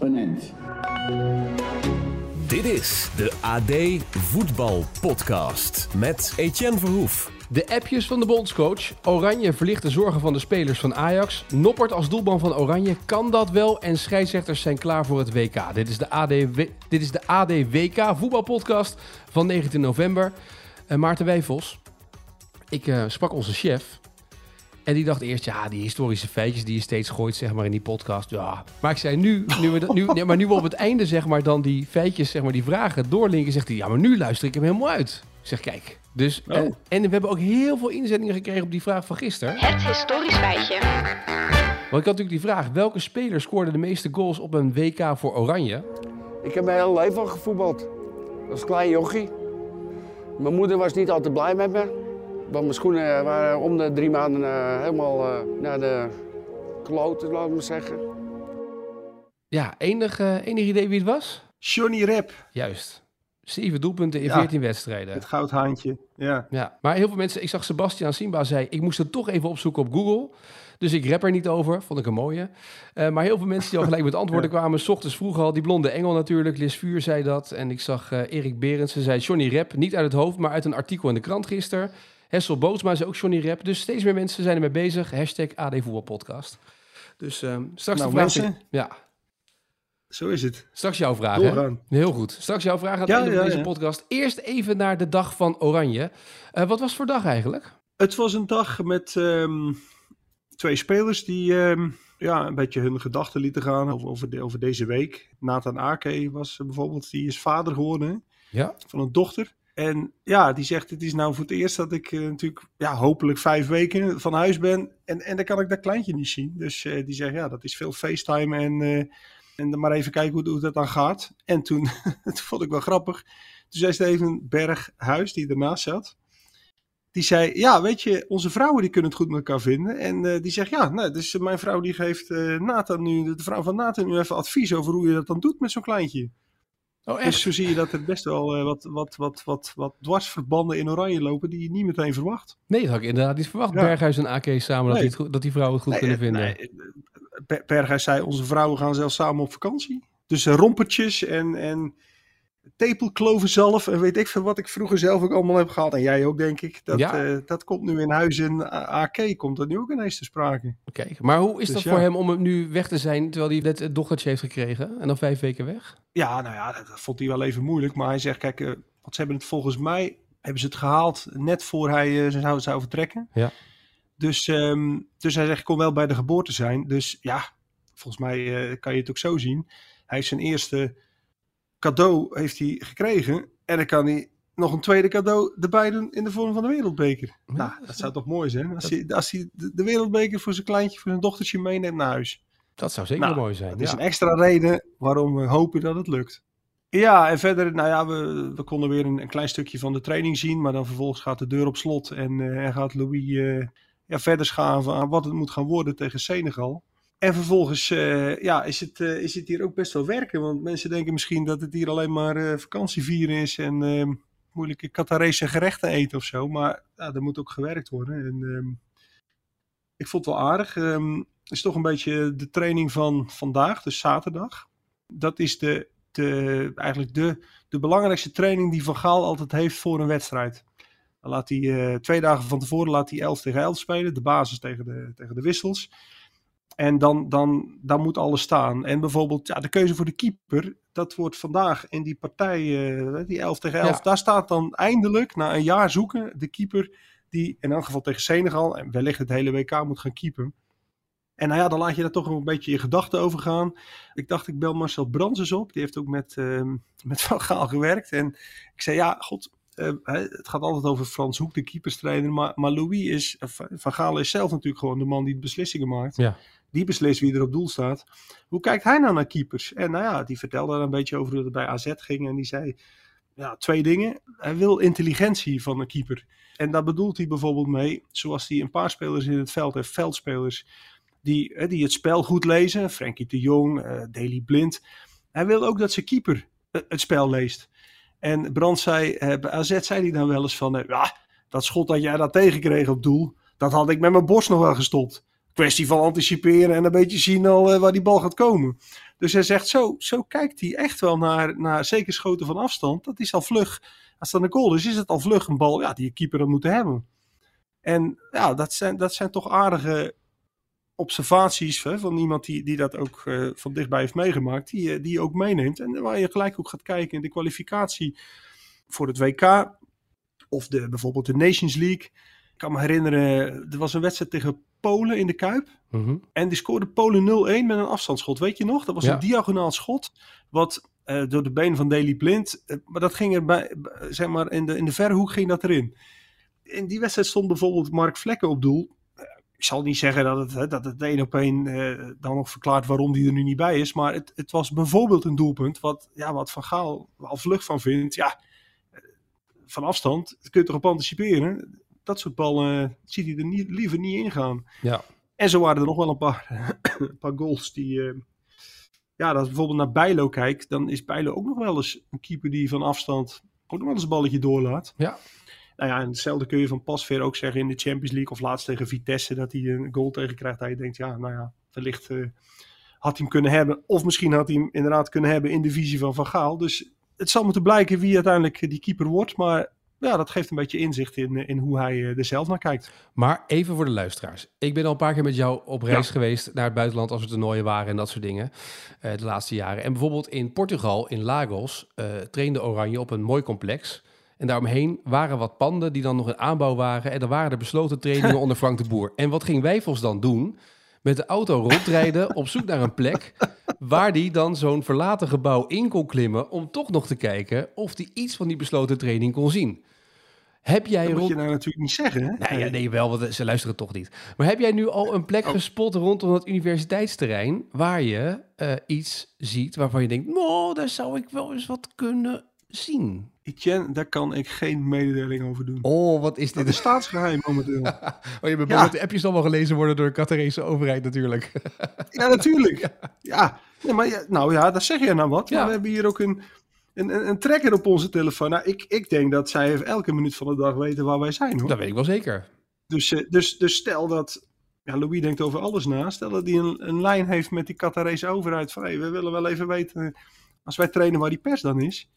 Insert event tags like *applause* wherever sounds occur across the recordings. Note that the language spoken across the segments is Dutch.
end. Dit is de AD Voetbal Podcast met Etienne Verhoef. De appjes van de bondscoach. Oranje verlicht de zorgen van de spelers van Ajax. Noppert als doelman van Oranje. Kan dat wel? En scheidsrechters zijn klaar voor het WK. Dit is de AD, dit is de AD WK voetbalpodcast van 19 november. Uh, Maarten Wijfels. Ik uh, sprak onze chef. En die dacht eerst, ja, die historische feitjes die je steeds gooit, zeg maar, in die podcast. Ja. Maar ik zei, nu, nu, we, nu, nee, maar nu we op het einde, zeg maar, dan die feitjes, zeg maar, die vragen doorlinken, zegt hij, ja, maar nu luister ik hem helemaal uit. Ik zeg, kijk. Dus, Oh. en, en we hebben ook heel veel inzendingen gekregen op die vraag van gisteren. Het historisch feitje. Want ik had natuurlijk die vraag, welke speler scoorde de meeste goals op een WK voor Oranje? Ik heb mijn hele leven al gevoetbald. Als klein jochie. Mijn moeder was niet altijd blij met me. Want mijn schoenen waren om de drie maanden uh, helemaal uh, naar de kloten, laat ik maar zeggen. Ja, enig, uh, enig idee wie het was? Johnny Rep. Juist. Zeven doelpunten in Ja. 14 wedstrijden. Het goudhaantje. Ja. Ja, maar heel veel mensen, ik zag Sebastian Simba zei, ik moest het toch even opzoeken op Google. Dus ik rap er niet over, vond ik een mooie. Uh, maar heel veel mensen die al gelijk met *laughs* antwoorden kwamen, s ochtends vroeg al, die blonde engel natuurlijk, Liz Vuur zei dat. En ik zag uh, Erik Berendsen, zei Johnny Rep, niet uit het hoofd, maar uit een artikel in de krant gisteren. Hessel Bootsma zei ook Johnny Rep. Dus steeds meer mensen zijn ermee bezig. Hashtag AD Voetbalpodcast. Dus uh, straks nou, de vraag... Mensen, ja. Zo is het. Straks jouw vraag, hè? Heel goed. Straks jouw vraag aan het Ja, einde van deze podcast. Eerst even naar de dag van Oranje. Uh, wat was voor dag eigenlijk? Het was een dag met um, twee spelers die um, ja, een beetje hun gedachten lieten gaan over, over, de, over deze week. Nathan Ake was uh, bijvoorbeeld, die is vader geworden ja. van een dochter. En ja, die zegt, het is nou voor het eerst dat ik uh, natuurlijk ja, hopelijk vijf weken van huis ben. En, en dan kan ik dat kleintje niet zien. Dus uh, die zegt, ja, dat is veel FaceTime en, uh, en dan maar even kijken hoe, hoe dat dan gaat. En toen, *laughs* dat vond ik wel grappig. Toen zei Steven Berghuis, die ernaast zat. Die zei, ja, weet je, onze vrouwen die kunnen het goed met elkaar vinden. En die zegt, ja, nou, dus mijn vrouw die geeft Nathan nu, de vrouw van Nathan nu even advies over hoe je dat dan doet met zo'n kleintje. Oh, dus zo zie je dat er best wel uh, wat, wat, wat, wat, wat dwarsverbanden in oranje lopen die je niet meteen verwacht. Nee, dat had ik inderdaad niet verwacht. Ja. Berghuis en AK samen, nee. dat, die, dat die vrouwen het goed nee, kunnen vinden. Nee, Berghuis zei, onze vrouwen gaan zelfs samen op vakantie. Dus uh, rompertjes en, en tepelklovenzalf en weet ik veel wat ik vroeger zelf ook allemaal heb gehad. En jij ook, denk ik. Dat, ja. uh, dat komt nu in huis en AK komt dat nu ook ineens te sprake. Kijk, maar hoe is dus dat ja. voor hem om nu weg te zijn terwijl hij net een dochtertje heeft gekregen en dan vijf weken weg? Ja, nou ja, dat vond hij wel even moeilijk. Maar hij zegt, kijk, uh, want ze hebben het volgens mij, hebben ze het gehaald net voor hij uh, zou, zou vertrekken. Ja. Dus, um, dus hij zegt, ik kon wel bij de geboorte zijn. Dus ja, volgens mij kan je het ook zo zien. Hij heeft zijn eerste cadeau heeft hij gekregen. En dan kan hij nog een tweede cadeau erbij doen in de vorm van de wereldbeker. Ja, nou, dat zou toch mooi zijn. Als, dat... hij, als hij de wereldbeker voor zijn kleintje, voor zijn dochtertje meeneemt naar huis. Dat zou zeker nou, mooi zijn. Dat is een extra reden waarom we hopen dat het lukt. Ja, en verder, nou ja, we, we konden weer een, een, klein stukje van de training zien. Maar dan vervolgens gaat de deur op slot en, uh, en gaat Louis uh, ja, verder schaven aan wat het moet gaan worden tegen Senegal. En vervolgens uh, ja, is, het, uh, is het hier ook best wel werken. Want mensen denken misschien dat het hier alleen maar uh, vakantievieren is en uh, moeilijke Qatarese gerechten eten of zo. Maar ja, er moet ook gewerkt worden. En, um, ik vond het wel aardig. Um, het is toch een beetje de training van vandaag, dus zaterdag. Dat is de, de, eigenlijk de, de belangrijkste training die Van Gaal altijd heeft voor een wedstrijd. Dan laat hij twee dagen van tevoren laat hij 11 tegen 11 spelen, de basis tegen de, tegen de wissels. En dan, dan, dan moet alles staan. En bijvoorbeeld ja, de keuze voor de keeper, dat wordt vandaag in die partij, uh, die 11 tegen 11, ja. daar staat dan eindelijk, na een jaar zoeken, de keeper die in elk geval tegen Senegal en wellicht het hele WK moet gaan keepen. En nou ja, dan laat je daar toch een beetje je gedachten over gaan. Ik dacht, ik bel Marcel Brands eens op. Die heeft ook met, uh, met Van Gaal gewerkt. En ik zei, ja, god, uh, het gaat altijd over Frans Hoek, de keeperstrainer. Maar, maar Louis is, Van Gaal is zelf natuurlijk gewoon de man die de beslissingen maakt. Ja. Die beslist wie er op doel staat. Hoe kijkt hij nou naar keepers? En nou ja, die vertelde daar een beetje over hoe het bij AZ ging. En die zei ja, twee dingen. Hij wil intelligentie van een keeper. En daar bedoelt hij bijvoorbeeld mee, zoals hij een paar spelers in het veld heeft, veldspelers, die, die het spel goed lezen. Frenkie de Jong, uh, Daley Blind. Hij wil ook dat zijn keeper het spel leest. En Brand zei, bij AZ zei hij dan wel eens van, uh, ja, dat schot dat jij daar tegenkreeg op doel, dat had ik met mijn borst nog wel gestopt. Kwestie van anticiperen en een beetje zien al waar die bal gaat komen. Dus hij zegt, zo, zo kijkt hij echt wel naar, naar zeker schoten van afstand. Dat is al vlug. Als dat een goal is, is het al vlug een bal ja, die je keeper had moeten hebben. En ja, dat zijn, dat zijn toch aardige observaties hè, van iemand die, die dat ook uh, van dichtbij heeft meegemaakt, die, die je ook meeneemt. En waar je gelijk ook gaat kijken in de kwalificatie voor het WK of de, bijvoorbeeld de Nations League. Ik kan me herinneren, er was een wedstrijd tegen Polen in de Kuip. Mm En die scoorde Polen 0-1 met een afstandsschot. Weet je nog? Dat was Ja. een diagonaal schot. Wat eh, door de been van Daley Blind. eh, maar dat ging er bij, bij- zeg maar, in de, in de verre hoek ging dat erin. In die wedstrijd stond bijvoorbeeld Mark Vlekken op doel. Ik zal niet zeggen dat het, hè, dat het één op één eh, dan nog verklaart waarom die er nu niet bij is. Maar het, het was bijvoorbeeld een doelpunt wat, ja, wat Van Gaal al vlug van vindt. Ja, eh, van afstand kun je toch op anticiperen. Dat soort ballen eh, ziet hij er niet, liever niet in gaan. Ja. En zo waren er nog wel een paar, *coughs* een paar goals die... eh, ja, als bijvoorbeeld naar Bijlo kijk, dan is Bijlo ook nog wel eens een keeper die van afstand ook nog wel eens een balletje doorlaat. Ja. Nou ja, en hetzelfde kun je van Pasveer ook zeggen in de Champions League of laatst tegen Vitesse, dat hij een goal tegen krijgt. Dat je denkt, ja, nou ja, wellicht eh, had hij hem kunnen hebben. Of misschien had hij hem inderdaad kunnen hebben in de visie van Van Gaal. Dus het zal moeten blijken wie uiteindelijk die keeper wordt. Maar ja, dat geeft een beetje inzicht in, eh, in hoe hij eh, er zelf naar kijkt. Maar even voor de luisteraars. Ik ben al een paar keer met jou op reis Ja. geweest naar het buitenland als er toernooien waren en dat soort dingen eh, de laatste jaren. En bijvoorbeeld in Portugal, in Lagos, eh, trainde Oranje op een mooi complex. En daaromheen waren wat panden die dan nog in aanbouw waren. En dan waren er besloten trainingen *laughs* onder Frank de Boer. En wat ging Wijfels dan doen? Met de auto rondrijden op zoek naar een plek waar die dan zo'n verlaten gebouw in kon klimmen om toch nog te kijken of hij iets van die besloten training kon zien. Heb jij Dat moet rond... je nou natuurlijk niet zeggen. Hè? Nee, ja, nee, wel, want ze luisteren toch niet. Maar heb jij nu al een plek Oh. gespot rondom het universiteitsterrein waar je eh, iets ziet waarvan je denkt, nou, daar zou ik wel eens wat kunnen zien? Etienne, daar kan ik geen mededeling over doen. Oh, wat is Dat dit? is staatsgeheim momenteel. *laughs* Oh, je bent Ja. dat de appjes allemaal gelezen worden door de Qatarese overheid natuurlijk. *laughs* Ja, natuurlijk. *laughs* Ja, nee, maar ja, nou ja, daar zeg je nou wat. Ja. we hebben hier ook een, een, een, trekker op onze telefoon. Nou, ik, ik denk dat zij elke minuut van de dag weten waar wij zijn. Hoor. Dat weet ik wel zeker. Dus, eh, dus, dus stel dat, ja, Louis denkt over alles na. Stel dat hij een, een lijn heeft met die Qatarese overheid van, hey, we willen wel even weten, als wij trainen waar die pers dan is.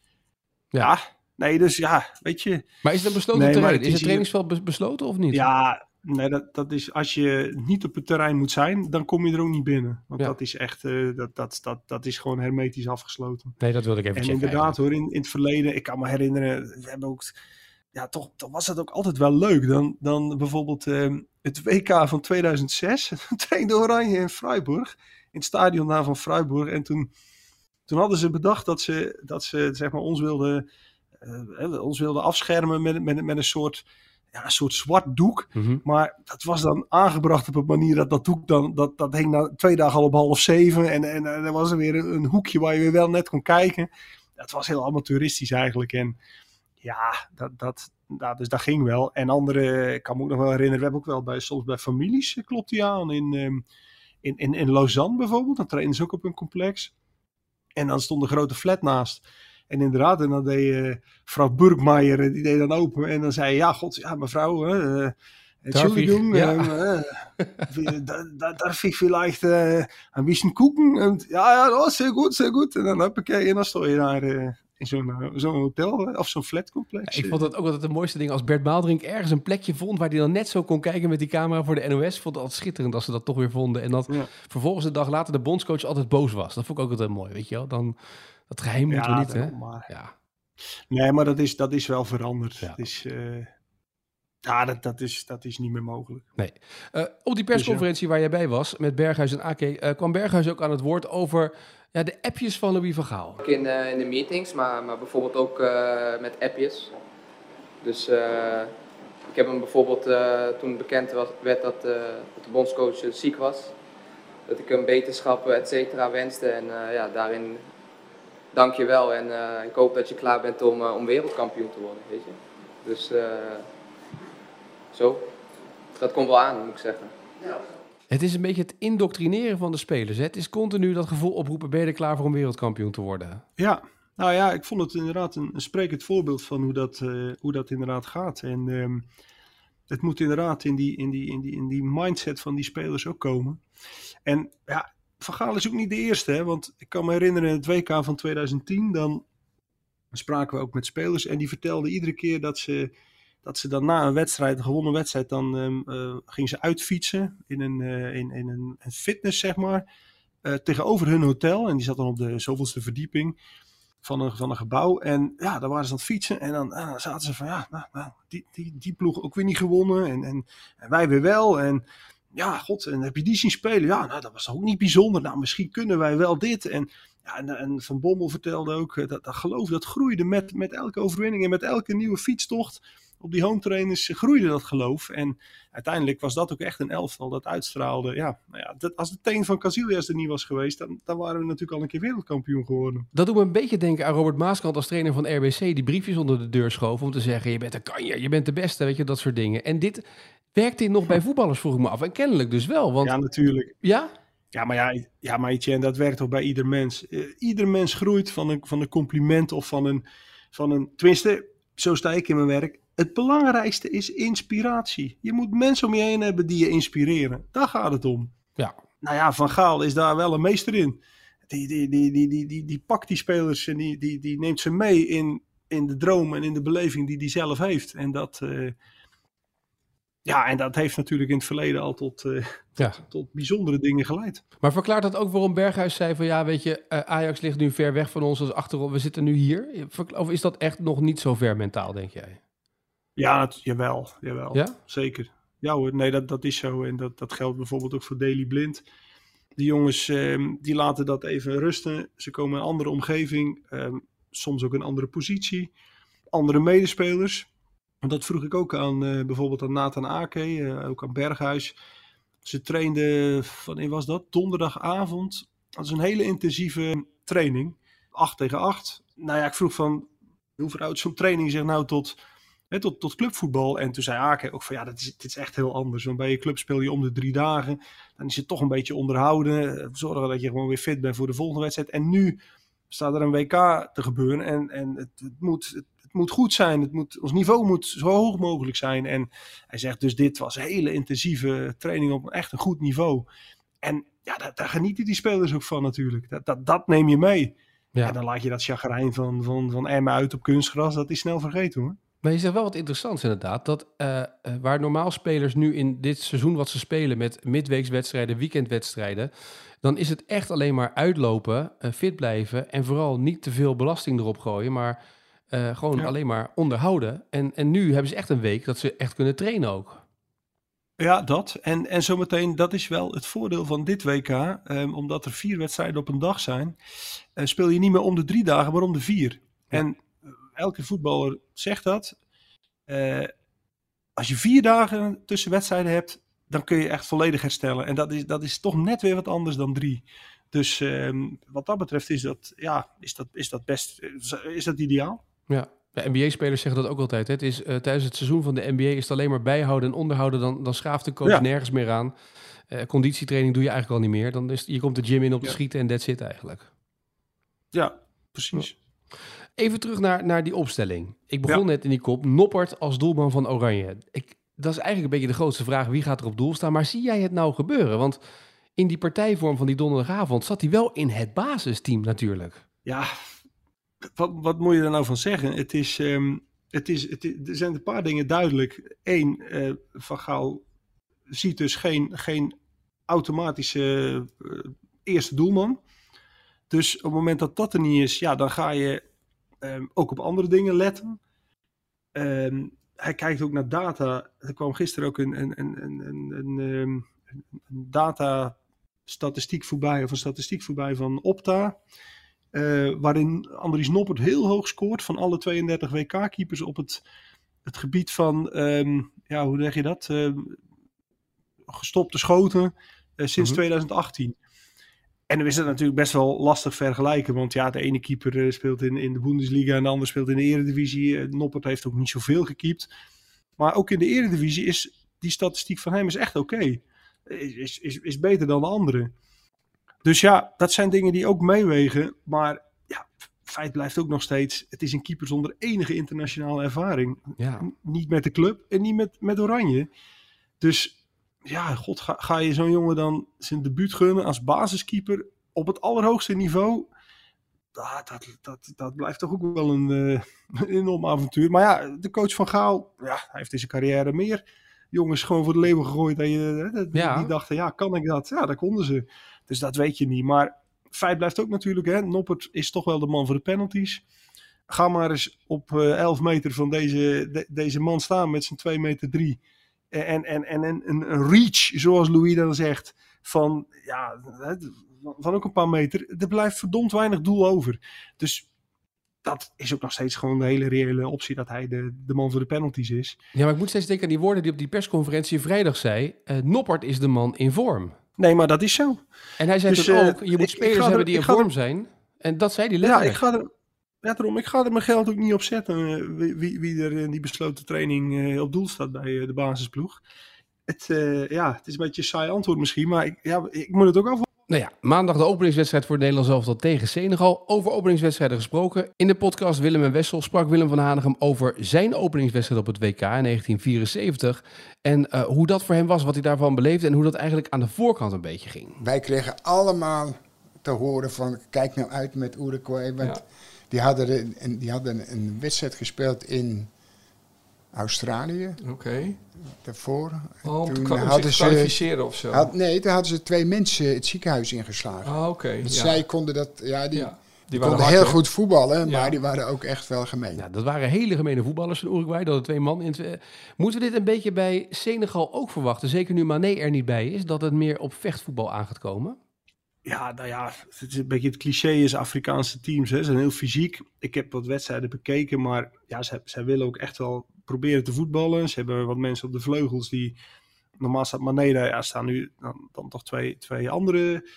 Ja. Nee, dus ja, weet je. Maar is het een besloten Nee, terrein? het Is is het trainingsveld bes- besloten of niet? Ja, nee, dat, dat is als je niet op het terrein moet zijn, dan kom je er ook niet binnen. Want Ja. dat is echt, eh, dat, dat, dat, dat is gewoon hermetisch afgesloten. Nee, dat wilde ik even En checken. inderdaad hoor, in, in het verleden, ik kan me herinneren, we hebben ook, ja toch, toch was het ook altijd wel leuk. Dan, dan bijvoorbeeld eh, het WK van 2006, *laughs* toen trainde Oranje in Freiburg, in het stadion daar van Freiburg. En toen, toen hadden ze bedacht dat ze, dat ze zeg maar, ons wilden, eh, ons wilden afschermen met, met, met een soort, ja, een soort zwart doek. Mhm. Maar dat was dan aangebracht op een manier dat dat doek dan, dat, dat hing na twee dagen al op half zeven. En, en, en er was er weer een, een hoekje waar je weer wel net kon kijken. Dat was heel amateuristisch eigenlijk. En ja, dat, dat, dat, dus dat ging wel. En andere, ik kan me ook nog wel herinneren, we hebben ook wel bij, soms bij families eh, klopt die aan. In, ehm, in, in, in Lausanne bijvoorbeeld, dan trainen ze ook op een complex. En dan stond een grote flat naast. En inderdaad, en dan deed eh, mevrouw Burgmeijer, eh, die deed dan open. En dan zei ja, god, ja, mevrouw, eh, Entschuldigung, ja. ähm, äh, *laughs* da, da, darf ich vielleicht äh, ein bisschen gucken? Und, ja, ja, oh, sehr gut, sehr gut. En dan, hoppakee, en dan stond je daar eh, in zo'n eh, zo'n hotel hè, of zo'n flatcomplex. Ik vond dat ook altijd de mooiste ding als Bert Maaldrink ergens een plekje vond waar hij dan net zo kon kijken met die camera voor de NOS. Vond het altijd schitterend als ze dat toch weer vonden. En dat Ja. vervolgens de dag later de bondscoach altijd boos was. Dat vond ik ook altijd mooi, weet je wel. Dan, dat geheim moeten Ja, we niet, hè? maar. Ja. Nee, maar dat is, dat is wel veranderd. Ja. Het is, eh, ja, dat, dat, is, dat is niet meer mogelijk. Eh, op die persconferentie waar jij bij was met Berghuis en Ake, eh, kwam Berghuis ook aan het woord over ja, de appjes van Louis van Gaal. Ook in, eh, in de meetings, maar, maar bijvoorbeeld ook eh, met appjes. Dus eh, ik heb hem bijvoorbeeld, eh, toen bekend was, werd dat, eh, dat de bondscoach ziek was, dat ik hem beterschappen, et cetera, wenste. En ja, daarin dank je wel. En ik hoop dat je klaar bent om, om wereldkampioen te worden, weet je. Dus zo, dat komt wel aan, moet ik zeggen. Ja. Het is een beetje het indoctrineren van de spelers. Hè? Het is continu dat gevoel oproepen, ben je er klaar voor om wereldkampioen te worden? Ja, nou ja, ik vond het inderdaad een, een sprekend voorbeeld van hoe dat, uh, hoe dat inderdaad gaat. En um, het moet inderdaad in die, in, die, in, die, in die mindset van die spelers ook komen. En ja, Van Gaal is ook niet de eerste, hè? want ik kan me herinneren in het WK van 2010, dan spraken we ook met spelers en die vertelden iedere keer dat ze dat ze dan na een wedstrijd, een gewonnen wedstrijd, dan um, uh, ging ze uitfietsen in een, uh, in, in een, een, fitness, zeg maar, uh, tegenover hun hotel. En die zat dan op de zoveelste verdieping van een, van een gebouw. En ja, daar waren ze aan het fietsen. En dan, zaten ze van, ja, nou, nou, die, die, die ploeg ook weer niet gewonnen. En, en, en wij weer wel. En ja, god, en heb je die zien spelen? Ja, nou, dat was ook niet bijzonder. Nou, misschien kunnen wij wel dit. En, ja, en, en Van Bommel vertelde ook, dat, dat geloof dat groeide met, met elke overwinning en met elke nieuwe fietstocht op die home trainers groeide dat geloof. En uiteindelijk was dat ook echt een elftal dat uitstraalde. Ja, nou ja dat, als de teen van Casillas er niet was geweest, dan, dan waren we natuurlijk al een keer wereldkampioen geworden. Dat doet me een beetje denken aan Robert Maaskant als trainer van RBC, die briefjes onder de deur schoof om te zeggen, je bent een kanje, je bent de beste, weet je, dat soort dingen. En dit werkt dit nog bij voetballers, vroeg ik me af. En kennelijk dus wel. Want... Ja, natuurlijk. Ja? Ja, maar ja, ja maar Etienne, dat werkt toch bij ieder mens. Uh, ieder mens groeit van een, van een compliment of van een, van een... Tenminste, zo sta ik in mijn werk het belangrijkste is inspiratie. Je moet mensen om je heen hebben die je inspireren. Daar gaat het om. Ja. Nou ja, Van Gaal is daar wel een meester in. Die, die, die, die, die, die, die pakt die spelers en die, die, die neemt ze mee in, in de droom en in de beleving die hij zelf heeft. En dat, uh, ja, en dat heeft natuurlijk in het verleden al tot, uh, ja. tot bijzondere dingen geleid. Maar verklaart dat ook waarom Berghuis zei van ja, weet je, uh, Ajax ligt nu ver weg van ons als achterop. We zitten nu hier. Of is dat echt nog niet zo ver mentaal, denk jij? Ja, het, jawel, jawel. Ja? Zeker. Ja hoor, nee, dat, dat is zo. En dat, dat geldt bijvoorbeeld ook voor Daily Blind. Die jongens, um, die laten dat even rusten. Ze komen in een andere omgeving. Um, soms ook een andere positie. Andere medespelers. Dat vroeg ik ook aan uh, bijvoorbeeld aan Nathan Ake, uh, ook aan Berghuis. Ze trainden, wanneer was dat? Donderdagavond. Dat is een hele intensieve training. 8 tegen 8. Nou ja, ik vroeg van, hoe verhoudt zo'n training zich nou tot tot, tot clubvoetbal. En toen zei Aken ook van ja, dat is, dit is echt heel anders. Want bij je club speel je om de drie dagen. Dan is het toch een beetje onderhouden. Eh, zorgen dat je gewoon weer fit bent voor de volgende wedstrijd. En nu staat er een WK te gebeuren. En, en het, het moet, het, het, moet goed zijn. Het moet, ons niveau moet zo hoog mogelijk zijn. En hij zegt dus dit was een hele intensieve training op echt een goed niveau. En ja, daar, daar genieten die spelers ook van natuurlijk. Dat, dat, dat neem je mee. Ja. En dan laat je dat chagrijn van, van, van Emma uit op kunstgras. Dat is snel vergeten hoor. Maar je zegt wel wat interessants inderdaad. Dat uh, waar normaal spelers nu in dit seizoen wat ze spelen met midweekswedstrijden, weekendwedstrijden. Dan is het echt alleen maar uitlopen, uh, fit blijven en vooral niet te veel belasting erop gooien. Maar uh, gewoon ja. alleen maar onderhouden. En, en nu hebben ze echt een week dat ze echt kunnen trainen ook. Ja, dat. En, en zometeen, dat is wel het voordeel van dit WK. Um, omdat er vier wedstrijden op een dag zijn. speel je niet meer om de drie dagen, maar om de vier. Ja. En elke voetballer zegt dat. Uh, als je vier dagen tussen wedstrijden hebt, dan kun je echt volledig herstellen. En dat is, dat is toch net weer wat anders dan drie. Dus uh, wat dat betreft is dat, ja, is dat, is dat best, is dat ideaal. Ja, de NBA-spelers zeggen dat ook altijd. Hè? Het is, uh, tijdens het seizoen van de NBA is het alleen maar bijhouden en onderhouden. Dan, dan schaaft de coach ja. nergens meer aan. Uh, conditietraining doe je eigenlijk al niet meer. Dan is, je komt de gym in om te ja. schieten en that's it eigenlijk. Ja, precies. Ja. Even terug naar, naar die opstelling. Ik begon ja. net in die kop. Noppert als doelman van Oranje. Ik, dat is eigenlijk een beetje de grootste vraag. Wie gaat er op doel staan? Maar zie jij het nou gebeuren? Want in die partijvorm van die donderdagavond zat hij wel in het basisteam natuurlijk. Ja, wat, wat moet je er nou van zeggen? Het is, um, het is, het is, er zijn een paar dingen duidelijk. Eén, uh, Van Gaal ziet dus geen, geen automatische uh, eerste doelman. Dus op het moment dat dat er niet is, ja, dan ga je um, ook op andere dingen letten. Um, hij kijkt ook naar data. Er kwam gisteren ook een, een, een, een, een, een, een data statistiek voorbij, of een statistiek voorbij van Opta. Uh, waarin Andries Noppert heel hoog scoort van alle 32 WK-keepers op het, het gebied van, um, ja, hoe zeg je dat? Uh, gestopte schoten eh, sinds Mhm. 2018. En dan is het natuurlijk best wel lastig vergelijken. Want ja, de ene keeper eh, speelt in, in de Bundesliga en de andere speelt in de Eredivisie. Eh, Noppert heeft ook niet zoveel gekiept. Maar ook in de Eredivisie is die statistiek van hem is echt oké. Is, is, is, is beter dan de andere. Dus ja, dat zijn dingen die ook meewegen. Maar ja, feit blijft ook nog steeds. Het is een keeper zonder enige internationale ervaring. Ja. Niet met de club en niet met, met Oranje. Dus ja, god, ga, ga je zo'n jongen dan zijn debuut gunnen als basiskeeper op het allerhoogste niveau? Ah, dat, dat, dat blijft toch ook wel een, eh, *laughs* een enorm avontuur. Maar ja, de coach van Gaal, ja, hij heeft in zijn carrière meer jongens gewoon voor de leeuwen gegooid. En je, hè, die, Ja. die dachten, ja, kan ik dat? Ja, dat konden ze. Dus dat weet je niet. Maar feit blijft ook natuurlijk, hè, Noppert is toch wel de man voor de penalties. Ga maar eens op eh 11 meter van deze, de- deze man staan met zijn 2 meter 3. En, en, en, en een, een reach, zoals Louis dan zegt, van, ja, van ook een paar meter. Er blijft verdomd weinig doel over. Dus dat is ook nog steeds gewoon de hele reële optie dat hij de, de man voor de penalties is. ja, maar ik moet steeds denken aan die woorden die op die persconferentie vrijdag zei. eh, Noppert is de man in vorm. Nee, maar dat is zo. En hij zei Dus, toen eh, ook, je moet ik- ik spelers er- hebben die in er- vorm zijn. En dat zei hij Ja, letterlijk. ik ga er, ja, daarom, ik ga er mijn geld ook niet op zetten. eh, Wie, wie, wie er in die besloten training eh, op doel staat bij eh, de basisploeg. Het, eh, ja, het is een beetje een saai antwoord misschien, maar ik, ja, ik moet het ook af. Nou ja, maandag de openingswedstrijd voor het Nederlands elftal tegen Senegal. Over openingswedstrijden gesproken. In de podcast Willem en Wessel sprak Willem van Hanegem over zijn openingswedstrijd op het WK in 1974. En eh, hoe dat voor hem was, wat hij daarvan beleefde en hoe dat eigenlijk aan de voorkant een beetje ging. Wij kregen allemaal te horen van kijk nou uit met Uruguay. Want Ja. Die, hadden een, die hadden een wedstrijd gespeeld in Australië Oké. daarvoor. Oh, Toen om te hadden zich ze- kwalificeren of zo. Had, nee, toen hadden ze twee mensen het ziekenhuis ingeslagen. Ah, oké. Want ja. zij konden dat, ja, die, ja. die waren konden hard, heel goed voetballen, Ja. maar die waren ook echt wel gemeen. Ja, dat waren hele gemene voetballers van Uruguay. Dat er twee man in. Moeten we dit een beetje bij Senegal ook verwachten? Zeker nu Mané er niet bij is, dat het meer op vechtvoetbal aan gaat komen? Ja, nou ja, het is een beetje het cliché is Afrikaanse teams. Hè. Ze zijn heel fysiek. Ik heb wat wedstrijden bekeken, maar ja, zij, zij willen ook echt wel proberen te voetballen. Ze hebben wat mensen op de vleugels die... Normaal staat Mané daar, ja, staan nu dan, dan toch twee, twee andere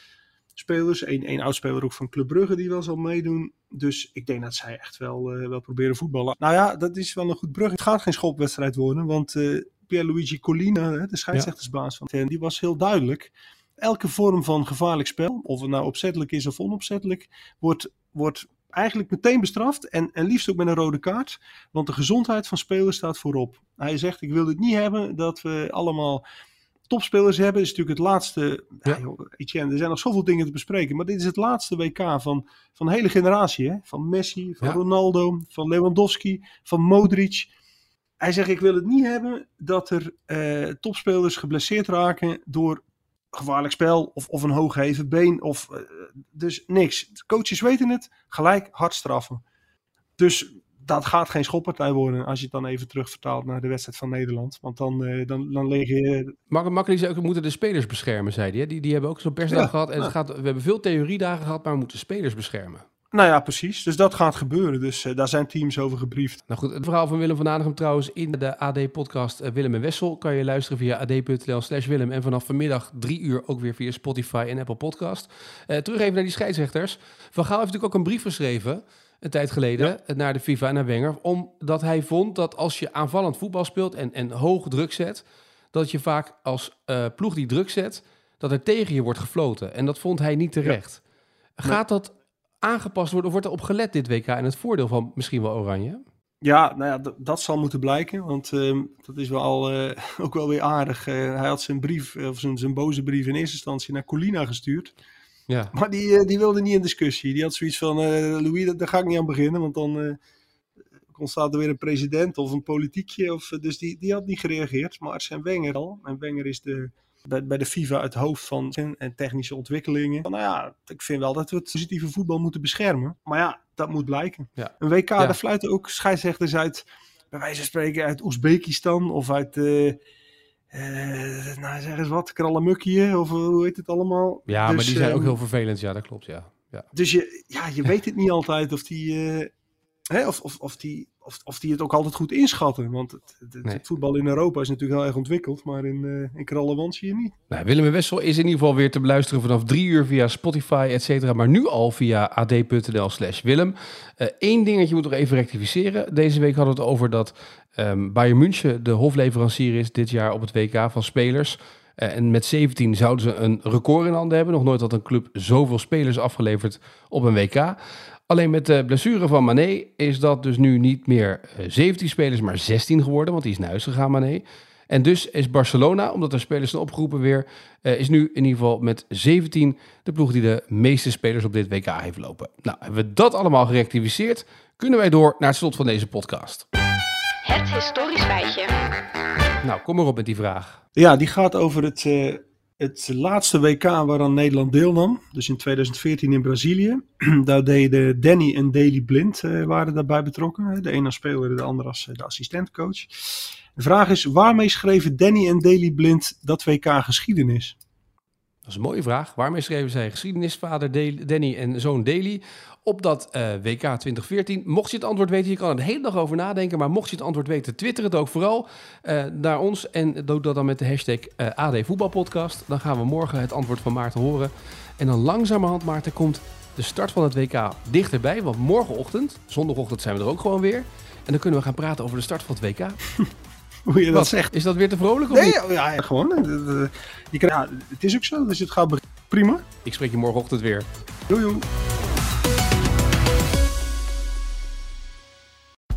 spelers. Eén één oudspeler ook van Club Brugge die wel zal meedoen. Dus ik denk dat zij echt wel, eh, wel proberen voetballen. Nou ja, dat is wel een goed brug. Het gaat geen schopwedstrijd worden, want eh Pierluigi Collina, de scheidsrechtersbaas van TN, die was heel duidelijk. Elke vorm van gevaarlijk spel, of het nou opzettelijk is of onopzettelijk, wordt, wordt eigenlijk meteen bestraft. En, en liefst ook met een rode kaart. Want de gezondheid van spelers staat voorop. Hij zegt, ik wil het niet hebben dat we allemaal topspelers hebben. is natuurlijk het laatste. Ja. Etienne, er zijn nog zoveel dingen te bespreken. Maar dit is het laatste WK van, van een hele generatie. Hè? Van Messi, van Ja. Ronaldo, van Lewandowski, van Modric. Hij zegt, ik wil het niet hebben dat er eh, topspelers geblesseerd raken door gevaarlijk spel of, of een hoogheven been. Of, eh, dus niks. De coaches weten het, gelijk hard straffen. Dus dat gaat geen schoppartij worden als je het dan even terugvertaalt naar de wedstrijd van Nederland. Want dan, eh, dan, dan lig je... Makkelijk zei ook, we moeten de spelers beschermen, zei hij. Die, die hebben ook zo'n persdag Ja, gehad. En het gaat, we hebben veel theoriedagen gehad, maar we moeten spelers beschermen. Nou ja, precies. Dus dat gaat gebeuren. Dus eh, daar zijn teams over gebriefd. Nou goed, het verhaal van Willem van Hanegem trouwens in de AD-podcast eh, Willem en Wessel kan je luisteren via ad.nl slash Willem. En vanaf vanmiddag drie uur ook weer via Spotify en Apple Podcast. Eh, terug even naar die scheidsrechters. Van Gaal heeft natuurlijk ook een brief geschreven, een tijd geleden, naar de FIFA en naar Wenger. Omdat hij vond dat als je aanvallend voetbal speelt en, en hoog druk zet, dat je vaak als ploeg die druk zet, dat er tegen je wordt gefloten. En dat vond hij niet terecht. Gaat dat aangepast worden of wordt er op gelet dit WK en het voordeel van misschien wel Oranje? Ja, nou ja, dat zal moeten blijken. Want ehm, dat is wel, eh, *laughs* ook wel weer aardig. Eh, hij had zijn brief, eh, of zijn, zijn boze brief in eerste instantie naar Colina gestuurd. Ja. Maar die, die wilde niet in discussie. Die had zoiets van, Louis, daar ga ik niet aan beginnen. Want dan ontstaat er weer een president of een politiekje. Of, dus die, die had niet gereageerd. Maar zijn Wenger al. En Wenger is de, bij, bij de FIFA het hoofd van en technische ontwikkelingen. Van, nou ja, ik vind wel dat we het positieve voetbal moeten beschermen. Maar ja, dat moet blijken. Ja. Een WK, Ja. daar fluiten ook scheidsrechters uit, bij wijze van spreken, uit Oezbekistan of uit... eh eh, nou, zeg eens wat, Krallenmukje, of eh, hoe heet het allemaal? Ja, maar Dus, die zijn ook ehm, heel vervelend. Ja, dat klopt. Ja. ja. dus je, ja, je weet het niet altijd of die, hè, of, of, of die of, of die het ook altijd goed inschatten. Want het, het, voetbal in Europa is natuurlijk heel erg ontwikkeld, maar in, uh, in zie je niet. Nou, Willem Wessel is in ieder geval weer te beluisteren vanaf drie uur via Spotify, et cetera. Maar nu al via ad.nl slash Willem. Eén dingetje moet nog even rectificeren. Deze week hadden we het over dat ehm Bayern München de hofleverancier is dit jaar op het WK van spelers. Eh, en met 17 zouden ze een record in handen hebben. Nog nooit had een club zoveel spelers afgeleverd op een WK. Alleen met de blessure van Mané is dat dus nu niet meer eh, 17 spelers, maar 16 geworden. Want die is naar huis gegaan, Mané. En dus is Barcelona, omdat er spelers zijn opgeroepen weer, eh, is nu in ieder geval met 17 de ploeg die de meeste spelers op dit WK heeft lopen. Nou, hebben we dat allemaal gerectificeerd, kunnen wij door naar het slot van deze podcast. Het historisch feitje. Nou, kom maar op met die vraag. Ja, die gaat over het, uh, het laatste WK waaraan Nederland deelnam. Dus in 2014 in Brazilië. *clears throat* Daar deden Danny en Daley Blind uh, waren daarbij betrokken. De een als speler, de ander als uh, de assistentcoach. De vraag is, waarmee schreven Danny en Daley Blind dat WK geschiedenis? Dat is een mooie vraag. Waarmee schreven zij geschiedenisvader Danny en zoon Daley op dat uh, WK 2014? Mocht je het antwoord weten, je kan er de hele dag over nadenken. Maar mocht je het antwoord weten, twitter het ook vooral uh, naar ons. En doe dat dan met de hashtag uh, AD Voetbalpodcast. Dan gaan we morgen het antwoord van Maarten horen. En dan langzamerhand, Maarten, komt de start van het WK dichterbij. Want morgenochtend, zondagochtend zijn we er ook gewoon weer. En dan kunnen we gaan praten over de start van het WK. *laughs* Hoe je dat zegt. Is dat weer te vrolijk of Nee, niet? ja, gewoon. Je kan, ja, het is ook zo, dus het gaat prima. Ik spreek je morgenochtend weer. Doei, doei.